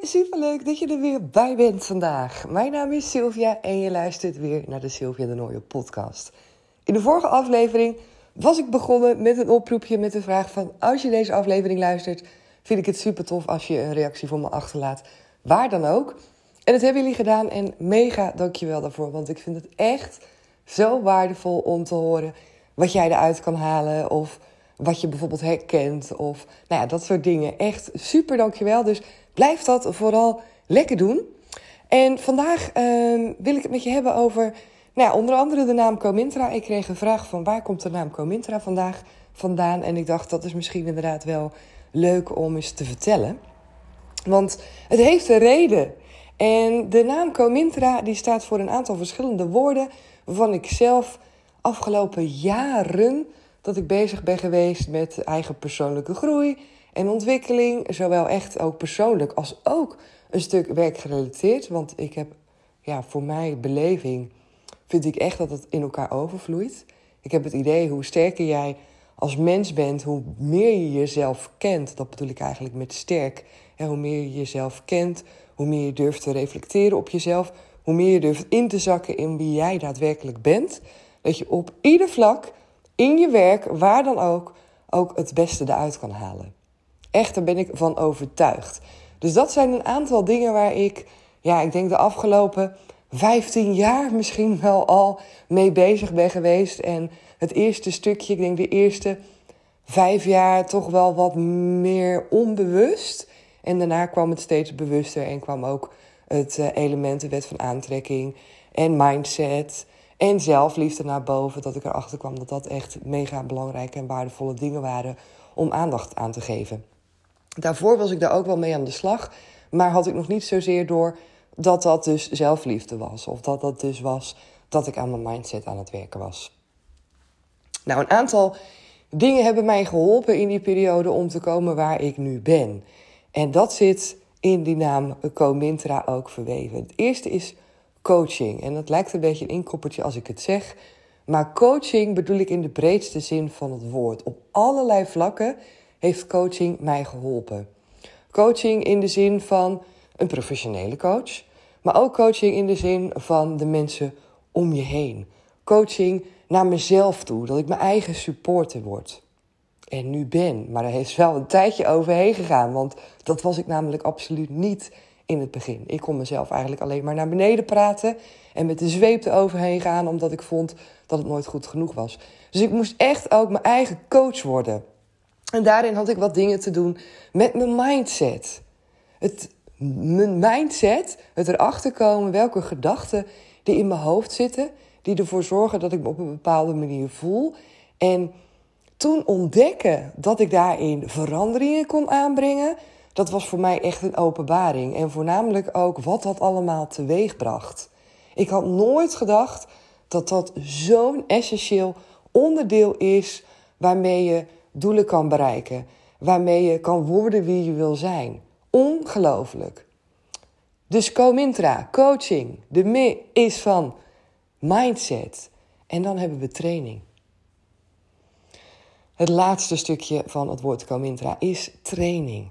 Hoi. Superleuk dat je er weer bij bent vandaag. Mijn naam is Sylvia en je luistert weer naar de Sylvia de Nooie podcast. In de vorige aflevering was ik begonnen met een oproepje met de vraag van... als je deze aflevering luistert, vind ik het super tof als je een reactie voor me achterlaat. Waar dan ook. En dat hebben jullie gedaan en mega dankjewel daarvoor. Want ik vind het echt zo waardevol om te horen wat jij eruit kan halen... of wat je bijvoorbeeld herkent of nou ja, dat soort dingen. Echt super dankjewel. Dus blijf dat vooral lekker doen. En vandaag ehm, wil ik het met je hebben over nou ja, onder andere de naam Comintra. Ik kreeg een vraag van waar komt de naam Comintra vandaag vandaan? En ik dacht dat is misschien inderdaad wel leuk om eens te vertellen. Want het heeft een reden. En de naam Comintra die staat voor een aantal verschillende woorden waarvan ik zelf afgelopen jaren dat ik bezig ben geweest met eigen persoonlijke groei en ontwikkeling. Zowel echt ook persoonlijk als ook een stuk werkgerelateerd. Want ik heb, ja, voor mij beleving, vind ik echt dat het in elkaar overvloeit. Ik heb het idee hoe sterker jij als mens bent, hoe meer je jezelf kent. Dat bedoel ik eigenlijk met sterk. En hoe meer je jezelf kent, hoe meer je durft te reflecteren op jezelf. Hoe meer je durft in te zakken in wie jij daadwerkelijk bent. Dat je op ieder vlak in je werk, waar dan ook, ook het beste eruit kan halen. Echt, daar ben ik van overtuigd. Dus dat zijn een aantal dingen waar ik, ja, ik denk de afgelopen 15 jaar misschien wel al mee bezig ben geweest. En het eerste stukje, ik denk de eerste vijf jaar toch wel wat meer onbewust. En daarna kwam het steeds bewuster en kwam ook het eh, element, de wet van aantrekking en mindset en zelfliefde naar boven. Dat ik erachter kwam dat dat echt mega belangrijke en waardevolle dingen waren om aandacht aan te geven. Daarvoor was ik daar ook wel mee aan de slag. Maar had ik nog niet zozeer door dat dat dus zelfliefde was. Of dat dat dus was dat ik aan mijn mindset aan het werken was. Nou, een aantal dingen hebben mij geholpen in die periode om te komen waar ik nu ben. En dat zit in die naam Comintra ook verweven. Het eerste is coaching. En dat lijkt een beetje een inkoppertje als ik het zeg. Maar coaching bedoel ik in de breedste zin van het woord. Op allerlei vlakken heeft coaching mij geholpen. Coaching in de zin van een professionele coach, maar ook coaching in de zin van de mensen om je heen. Coaching naar mezelf toe, dat ik mijn eigen supporter word. En nu ben, maar er is wel een tijdje overheen gegaan, want dat was ik namelijk absoluut niet in het begin. Ik kon mezelf eigenlijk alleen maar naar beneden praten en met de zweep eroverheen gaan, omdat ik vond dat het nooit goed genoeg was. Dus ik moest echt ook mijn eigen coach worden. En daarin had ik wat dingen te doen met mijn mindset. Het, mijn mindset, het erachter komen welke gedachten die in mijn hoofd zitten, die ervoor zorgen dat ik me op een bepaalde manier voel. En toen ontdekken dat ik daarin veranderingen kon aanbrengen, dat was voor mij echt een openbaring. En voornamelijk ook wat dat allemaal teweeg bracht. Ik had nooit gedacht dat dat zo'n essentieel onderdeel is waarmee je doelen kan bereiken. Waarmee je kan worden wie je wil zijn. Ongelooflijk. Dus Comintra, coaching, de me is van mindset. En dan hebben we training. Het laatste stukje van het woord Comintra is training.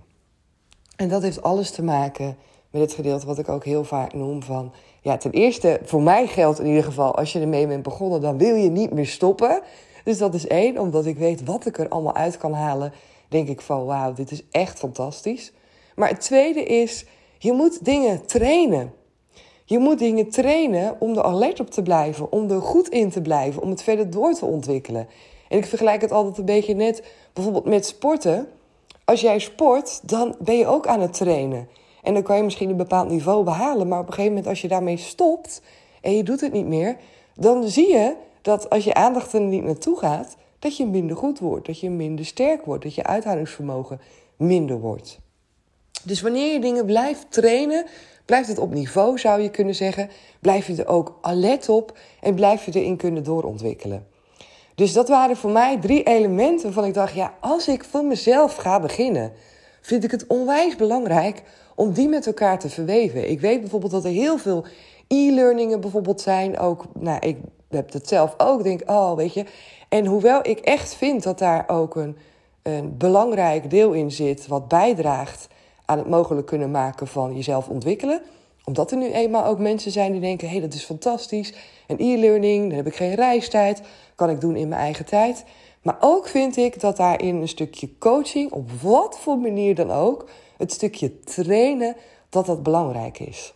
En dat heeft alles te maken met het gedeelte wat ik ook heel vaak noem van... Ja, ten eerste, voor mij geldt in ieder geval, als je ermee bent begonnen, dan wil je niet meer stoppen. Dus dat is één, omdat ik weet wat ik er allemaal uit kan halen, denk ik van wauw, dit is echt fantastisch. Maar het tweede is, je moet dingen trainen. Je moet dingen trainen om er alert op te blijven, om er goed in te blijven, om het verder door te ontwikkelen. En ik vergelijk het altijd een beetje net bijvoorbeeld met sporten. Als jij sport, dan ben je ook aan het trainen. En dan kan je misschien een bepaald niveau behalen, maar op een gegeven moment als je daarmee stopt en je doet het niet meer, dan zie je dat als je aandacht er niet naartoe gaat, dat je minder goed wordt, dat je minder sterk wordt, dat je uithoudingsvermogen minder wordt. Dus wanneer je dingen blijft trainen, blijft het op niveau, zou je kunnen zeggen. Blijf je er ook alert op en blijf je erin kunnen doorontwikkelen. Dus dat waren voor mij drie elementen waarvan ik dacht: ja, als ik voor mezelf ga beginnen, vind ik het onwijs belangrijk om die met elkaar te verweven. Ik weet bijvoorbeeld dat er heel veel e-learningen bijvoorbeeld zijn. Ook, nou, ik heb het zelf ook, denk, oh, weet je. En hoewel ik echt vind dat daar ook een, een belangrijk deel in zit, wat bijdraagt aan het mogelijk kunnen maken van jezelf ontwikkelen. Omdat er nu eenmaal ook mensen zijn die denken: hé, hey, dat is fantastisch. En e-learning, dan heb ik geen reistijd, kan ik doen in mijn eigen tijd. Maar ook vind ik dat daarin een stukje coaching, op wat voor manier dan ook, het stukje trainen, dat dat belangrijk is.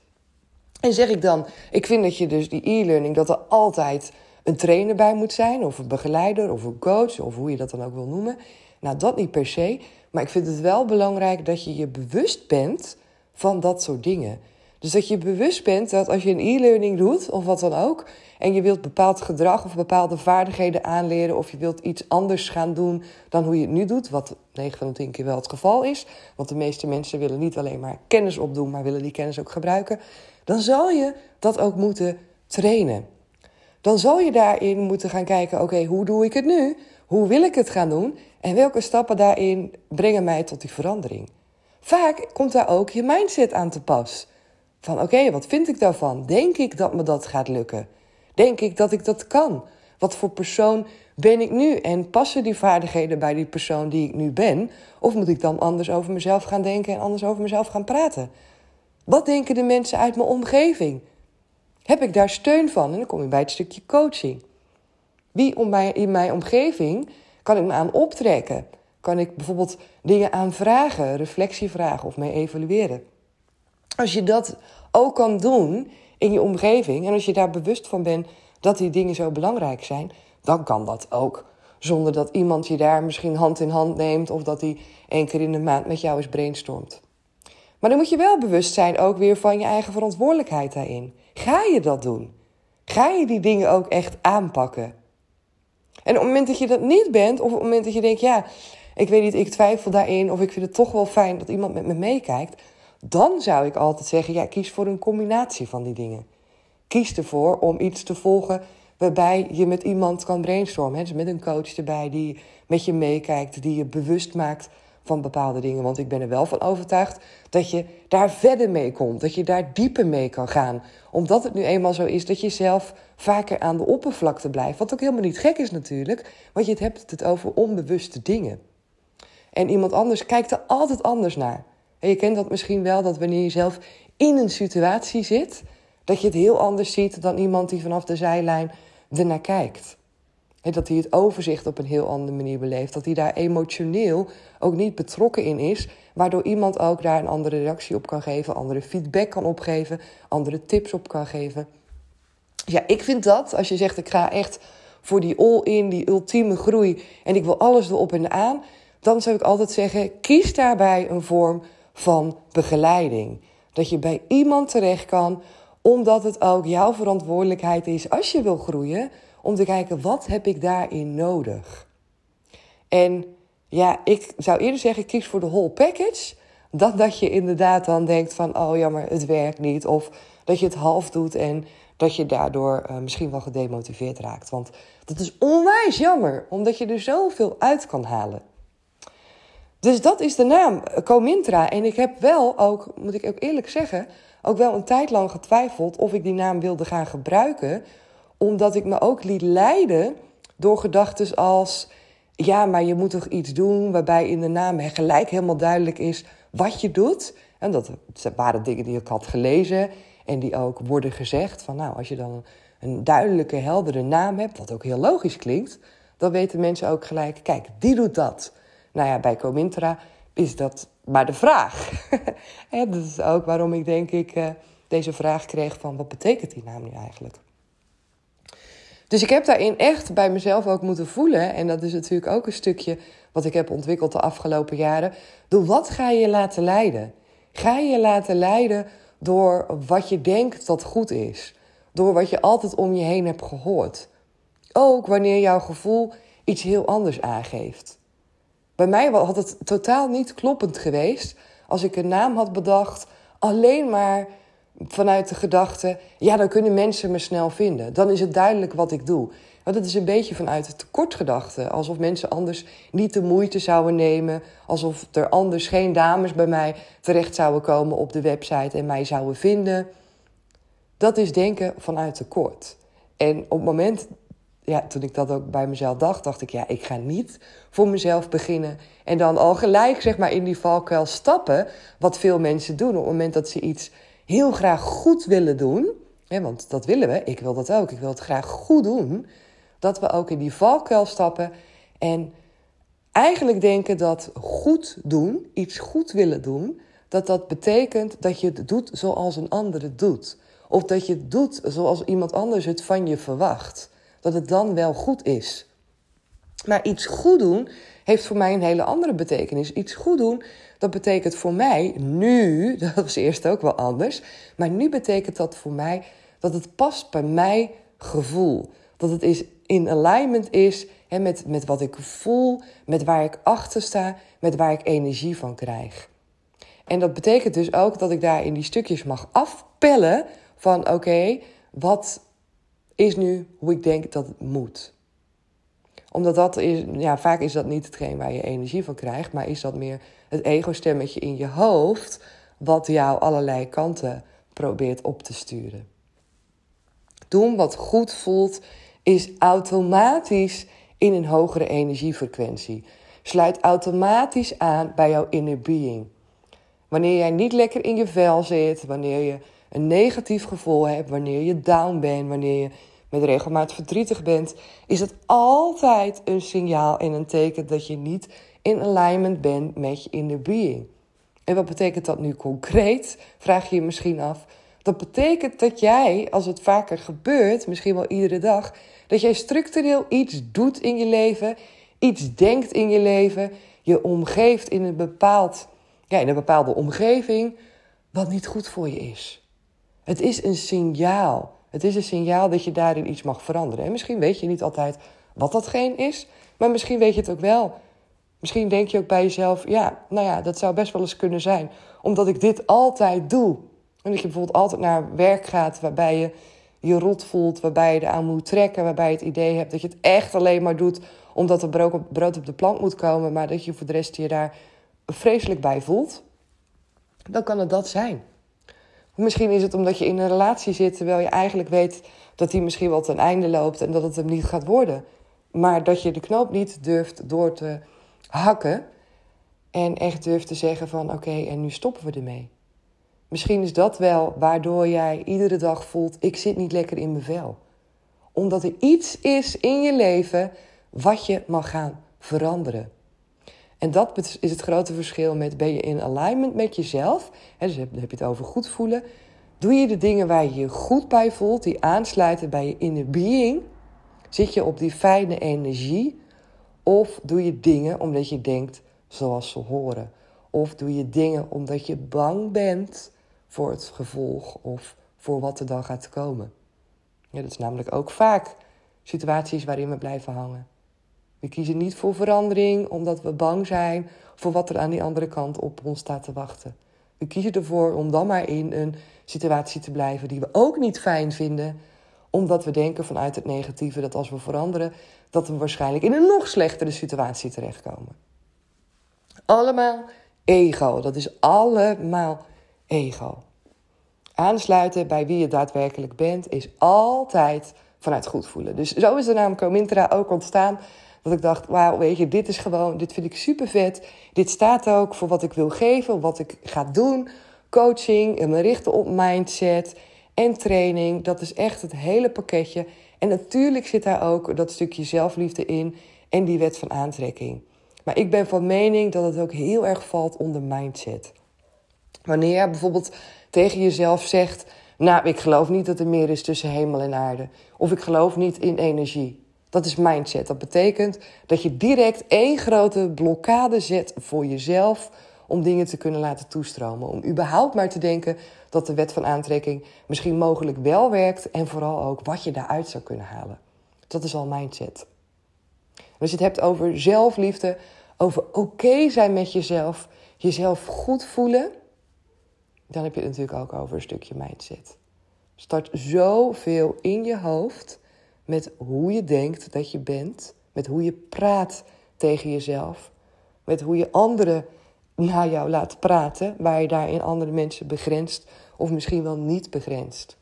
En zeg ik dan, ik vind dat je dus die e-learning, dat er altijd een trainer bij moet zijn, of een begeleider, of een coach, of hoe je dat dan ook wil noemen. Nou, dat niet per se. Maar ik vind het wel belangrijk dat je je bewust bent van dat soort dingen. Dus dat je bewust bent dat als je een e-learning doet, of wat dan ook, en je wilt bepaald gedrag of bepaalde vaardigheden aanleren, of je wilt iets anders gaan doen dan hoe je het nu doet, wat 9 van de 10 keer wel het geval is, want de meeste mensen willen niet alleen maar kennis opdoen, maar willen die kennis ook gebruiken, dan zal je dat ook moeten trainen. Dan zal je daarin moeten gaan kijken: oké, hoe doe ik het nu? Hoe wil ik het gaan doen? En welke stappen daarin brengen mij tot die verandering? Vaak komt daar ook je mindset aan te pas. Van oké, wat vind ik daarvan? Denk ik dat me dat gaat lukken? Denk ik dat ik dat kan? Wat voor persoon ben ik nu? En passen die vaardigheden bij die persoon die ik nu ben? Of moet ik dan anders over mezelf gaan denken en anders over mezelf gaan praten? Wat denken de mensen uit mijn omgeving? Heb ik daar steun van? En dan kom je bij het stukje coaching. Wie om mij, in mijn omgeving kan ik me aan optrekken? Kan ik bijvoorbeeld dingen aan vragen, reflectie vragen of mee evalueren? Als je dat ook kan doen in je omgeving en als je daar bewust van bent dat die dingen zo belangrijk zijn, dan kan dat ook. Zonder dat iemand je daar misschien hand in hand neemt of dat hij één keer in de maand met jou eens brainstormt. Maar dan moet je wel bewust zijn ook weer van je eigen verantwoordelijkheid daarin. Ga je dat doen? Ga je die dingen ook echt aanpakken? En op het moment dat je dat niet bent, of op het moment dat je denkt, ja, ik weet niet, ik twijfel daarin, of ik vind het toch wel fijn dat iemand met me meekijkt, dan zou ik altijd zeggen, ja, kies voor een combinatie van die dingen. Kies ervoor om iets te volgen waarbij je met iemand kan brainstormen. Hè? Dus met een coach erbij die met je meekijkt, die je bewust maakt van bepaalde dingen. Want ik ben er wel van overtuigd dat je daar verder mee komt. Dat je daar dieper mee kan gaan. Omdat het nu eenmaal zo is dat je zelf vaker aan de oppervlakte blijft. Wat ook helemaal niet gek is natuurlijk. Want je hebt het over onbewuste dingen. En iemand anders kijkt er altijd anders naar. En je kent dat misschien wel, dat wanneer je zelf in een situatie zit... dat je het heel anders ziet dan iemand die vanaf de zijlijn ernaar kijkt dat hij het overzicht op een heel andere manier beleeft. Dat hij daar emotioneel ook niet betrokken in is. Waardoor iemand ook daar een andere reactie op kan geven, andere feedback kan opgeven, andere tips op kan geven. Ja, ik vind dat, als je zegt ik ga echt voor die all-in, die ultieme groei en ik wil alles erop en aan, dan zou ik altijd zeggen: kies daarbij een vorm van begeleiding. Dat je bij iemand terecht kan, omdat het ook jouw verantwoordelijkheid is als je wil groeien om te kijken wat heb ik daarin nodig. En ja, ik zou eerder zeggen, kies voor de whole package. Dan dat je inderdaad dan denkt van, oh jammer, het werkt niet. Of dat je het half doet en dat je daardoor uh, misschien wel gedemotiveerd raakt. Want dat is onwijs jammer, omdat je er zoveel uit kan halen. Dus dat is de naam, Comintra. En ik heb wel ook, moet ik ook eerlijk zeggen, ook wel een tijd lang getwijfeld of ik die naam wilde gaan gebruiken omdat ik me ook liet leiden door gedachten als: ja, maar je moet toch iets doen waarbij in de naam gelijk helemaal duidelijk is wat je doet. En dat waren dingen die ik had gelezen en die ook worden gezegd. Van nou, als je dan een duidelijke, heldere naam hebt, wat ook heel logisch klinkt, dan weten mensen ook gelijk: kijk, die doet dat. Nou ja, bij Comintra is dat maar de vraag. dat is ook waarom ik denk ik. Uh, deze vraag kreeg van wat betekent die naam nu eigenlijk? Dus ik heb daarin echt bij mezelf ook moeten voelen. En dat is natuurlijk ook een stukje wat ik heb ontwikkeld de afgelopen jaren. Door wat ga je laten leiden? Ga je je laten leiden door wat je denkt dat goed is? Door wat je altijd om je heen hebt gehoord? Ook wanneer jouw gevoel iets heel anders aangeeft. Bij mij had het totaal niet kloppend geweest als ik een naam had bedacht, alleen maar vanuit de gedachte: ja, dan kunnen mensen me snel vinden. Dan is het duidelijk wat ik doe. Want het is een beetje vanuit het tekortgedachte. Alsof mensen anders niet de moeite zouden nemen. Alsof er anders geen dames bij mij terecht zouden komen op de website en mij zouden vinden. Dat is denken vanuit tekort. En op het moment ja, toen ik dat ook bij mezelf dacht, dacht ik, ja, ik ga niet voor mezelf beginnen. En dan al gelijk, zeg maar, in die valkuil stappen, wat veel mensen doen. Op het moment dat ze iets heel graag goed willen doen, hè, want dat willen we, ik wil dat ook, ik wil het graag goed doen, dat we ook in die valkuil stappen en eigenlijk denken dat goed doen, iets goed willen doen, dat dat betekent dat je het doet zoals een ander doet. Of dat je het doet zoals iemand anders het van je verwacht dat het dan wel goed is. Maar iets goed doen heeft voor mij een hele andere betekenis. Iets goed doen, dat betekent voor mij nu, dat was eerst ook wel anders, maar nu betekent dat voor mij dat het past bij mijn gevoel. Dat het is in alignment is hè, met, met wat ik voel, met waar ik achter sta, met waar ik energie van krijg. En dat betekent dus ook dat ik daar in die stukjes mag afpellen van oké, wat is nu hoe ik denk dat het moet. Omdat dat is, ja, vaak is dat niet hetgeen waar je energie van krijgt, maar is dat meer het ego-stemmetje in je hoofd, wat jou allerlei kanten probeert op te sturen. Doen wat goed voelt, is automatisch in een hogere energiefrequentie. Sluit automatisch aan bij jouw inner being. Wanneer jij niet lekker in je vel zit, wanneer je een negatief gevoel hebt, wanneer je down bent, wanneer je met regelmaat verdrietig bent, is het altijd een signaal en een teken dat je niet in alignment bent met je inner being. En wat betekent dat nu concreet? Vraag je je misschien af. Dat betekent dat jij, als het vaker gebeurt, misschien wel iedere dag, dat jij structureel iets doet in je leven, iets denkt in je leven, je omgeeft in een, bepaald, ja, in een bepaalde omgeving, wat niet goed voor je is. Het is een signaal. Het is een signaal dat je daarin iets mag veranderen. En misschien weet je niet altijd wat datgene is, maar misschien weet je het ook wel. Misschien denk je ook bij jezelf, ja, nou ja, dat zou best wel eens kunnen zijn. Omdat ik dit altijd doe. En dat je bijvoorbeeld altijd naar werk gaat waarbij je je rot voelt, waarbij je eraan moet trekken, waarbij je het idee hebt dat je het echt alleen maar doet omdat er brood op de plank moet komen, maar dat je voor de rest je daar vreselijk bij voelt. Dan kan het dat zijn. Misschien is het omdat je in een relatie zit terwijl je eigenlijk weet dat die misschien wel ten einde loopt en dat het hem niet gaat worden. Maar dat je de knoop niet durft door te hakken en echt durft te zeggen van oké, en nu stoppen we ermee. Misschien is dat wel waardoor jij iedere dag voelt ik zit niet lekker in mijn vel. Omdat er iets is in je leven wat je mag gaan veranderen. En dat is het grote verschil met ben je in alignment met jezelf. Hè, dus heb, je het over goed voelen. Doe je de dingen waar je je goed bij voelt, die aansluiten bij je inner being. Zit je op die fijne energie. Of doe je dingen omdat je denkt zoals ze horen. Of doe je dingen omdat je bang bent voor het gevolg of voor wat er dan gaat komen. Ja, dat is namelijk ook vaak situaties waarin we blijven hangen. We kiezen niet voor verandering omdat we bang zijn voor wat er aan die andere kant op ons staat te wachten. We kiezen ervoor om dan maar in een situatie te blijven die we ook niet fijn vinden, omdat we denken vanuit het negatieve dat als we veranderen, dat we waarschijnlijk in een nog slechtere situatie terechtkomen. Allemaal ego, dat is allemaal ego. Aansluiten bij wie je daadwerkelijk bent is altijd vanuit goed voelen. Dus zo is de naam Comintra ook ontstaan. Dat ik dacht, wauw, weet je, dit is gewoon, dit vind ik super vet. Dit staat ook voor wat ik wil geven, wat ik ga doen. Coaching, me richten op mindset en training. Dat is echt het hele pakketje. En natuurlijk zit daar ook dat stukje zelfliefde in en die wet van aantrekking. Maar ik ben van mening dat het ook heel erg valt onder mindset. Wanneer je bijvoorbeeld tegen jezelf zegt Nou, ik geloof niet dat er meer is tussen hemel en aarde. Of ik geloof niet in energie. Dat is mindset. Dat betekent dat je direct één grote blokkade zet voor jezelf om dingen te kunnen laten toestromen. Om überhaupt maar te denken dat de wet van aantrekking misschien mogelijk wel werkt en vooral ook wat je daaruit zou kunnen halen. Dat is al mindset. als je het hebt over zelfliefde, over oké zijn met jezelf, jezelf goed voelen, dan heb je het natuurlijk ook over een stukje mindset. Start zoveel in je hoofd met hoe je denkt dat je bent, met hoe je praat tegen jezelf, met hoe je anderen naar jou laat praten, waar je daarin andere mensen begrenst of misschien wel niet begrenst.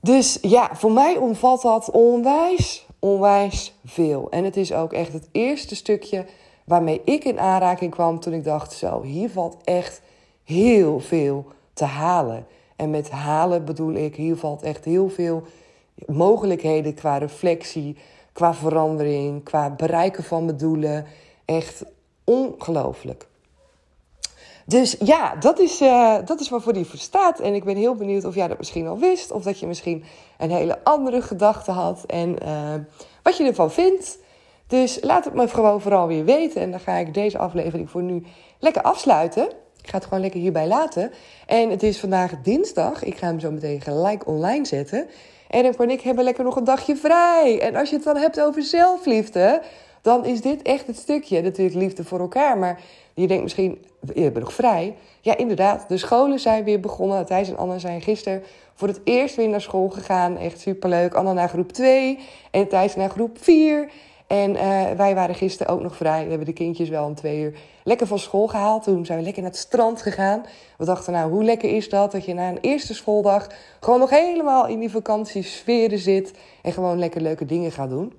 Dus ja, voor mij omvat dat onwijs, onwijs veel. En het is ook echt het eerste stukje waarmee ik in aanraking kwam toen ik dacht: zo, hier valt echt heel veel te halen. En met halen bedoel ik, hier valt echt heel veel mogelijkheden qua reflectie, qua verandering, qua bereiken van mijn doelen. Echt ongelooflijk. Dus ja, dat is, uh, dat is waarvoor die voor staat. En ik ben heel benieuwd of jij dat misschien al wist. Of dat je misschien een hele andere gedachte had. En uh, wat je ervan vindt. Dus laat het me gewoon vooral weer weten. En dan ga ik deze aflevering voor nu lekker afsluiten. Ik ga het gewoon lekker hierbij laten. En het is vandaag dinsdag. Ik ga hem zo meteen gelijk online zetten. En dan kan ik hebben lekker nog een dagje vrij. En als je het dan hebt over zelfliefde dan is dit echt het stukje. Natuurlijk liefde voor elkaar, maar je denkt misschien, je bent nog vrij. Ja, inderdaad, de scholen zijn weer begonnen. Thijs en Anna zijn gisteren voor het eerst weer naar school gegaan. Echt superleuk. Anna naar groep 2 en Thijs naar groep 4. En uh, wij waren gisteren ook nog vrij. We hebben de kindjes wel om twee uur lekker van school gehaald. Toen zijn we lekker naar het strand gegaan. We dachten, nou, hoe lekker is dat? Dat je na een eerste schooldag gewoon nog helemaal in die vakantiesferen zit. En gewoon lekker leuke dingen gaat doen.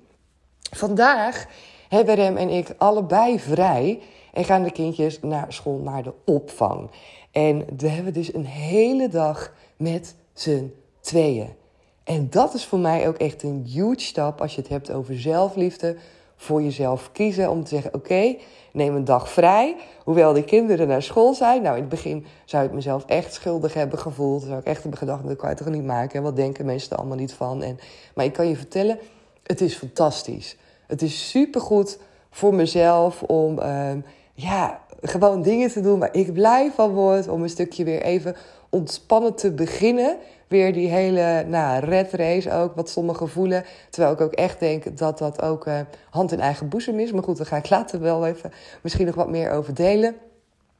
Vandaag hebben Rem en ik allebei vrij en gaan de kindjes naar school, naar de opvang. En we hebben dus een hele dag met z'n tweeën. En dat is voor mij ook echt een huge stap als je het hebt over zelfliefde. Voor jezelf kiezen om te zeggen: Oké, neem een dag vrij. Hoewel de kinderen naar school zijn. Nou, in het begin zou ik mezelf echt schuldig hebben gevoeld. Zou ik echt hebben gedacht: Dat kan je toch niet maken? En wat denken mensen er allemaal niet van? En, maar ik kan je vertellen: het is fantastisch. Het is supergoed voor mezelf om um, ja, gewoon dingen te doen waar ik blij van word. Om een stukje weer even ontspannen te beginnen. Weer die hele nou, red race ook, wat sommigen voelen. Terwijl ik ook echt denk dat dat ook uh, hand in eigen boezem is. Maar goed, daar ga ik later wel even misschien nog wat meer over delen.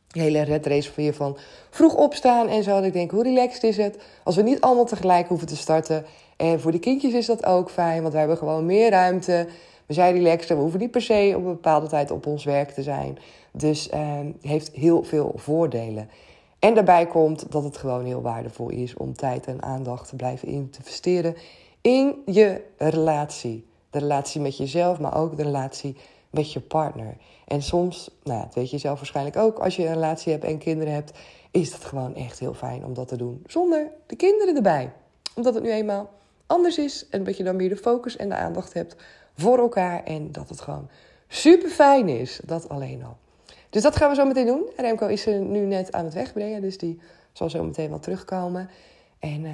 Hele red race van je van vroeg opstaan en zo. Dat ik denk, hoe relaxed is het als we niet allemaal tegelijk hoeven te starten. En voor de kindjes is dat ook fijn, want wij hebben gewoon meer ruimte we zijn relaxed we hoeven niet per se op een bepaalde tijd op ons werk te zijn. Dus uh, heeft heel veel voordelen. En daarbij komt dat het gewoon heel waardevol is om tijd en aandacht te blijven investeren in je relatie. De relatie met jezelf, maar ook de relatie met je partner. En soms, nou, dat weet je zelf waarschijnlijk ook, als je een relatie hebt en kinderen hebt, is het gewoon echt heel fijn om dat te doen zonder de kinderen erbij. Omdat het nu eenmaal anders is en dat je dan meer de focus en de aandacht hebt voor elkaar. En dat het gewoon super fijn is. Dat alleen al. Dus dat gaan we zo meteen doen. Remco is er nu net aan het wegbrengen. Dus die zal zo meteen wel terugkomen. En uh,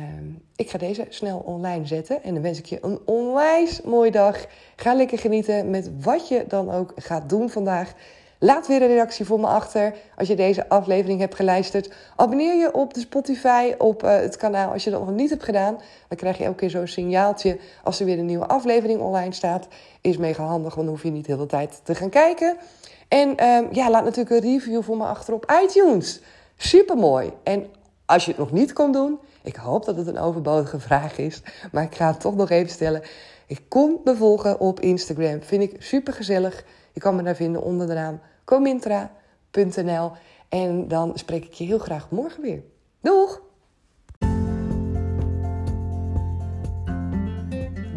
ik ga deze snel online zetten. En dan wens ik je een onwijs mooie dag. Ga lekker genieten met wat je dan ook gaat doen vandaag. Laat weer een reactie voor me achter als je deze aflevering hebt geluisterd. Abonneer je op de Spotify, op uh, het kanaal als je dat nog niet hebt gedaan. Dan krijg je elke keer zo'n signaaltje als er weer een nieuwe aflevering online staat. Is mega handig, want dan hoef je niet de tijd te gaan kijken. En uh, ja, laat natuurlijk een review voor me achter op iTunes. Super mooi. En als je het nog niet kon doen, ik hoop dat het een overbodige vraag is, maar ik ga het toch nog even stellen. Ik kom me volgen op Instagram. Vind ik super gezellig. Je kan me daar vinden onder de naam comintra.nl. En dan spreek ik je heel graag morgen weer. Doeg!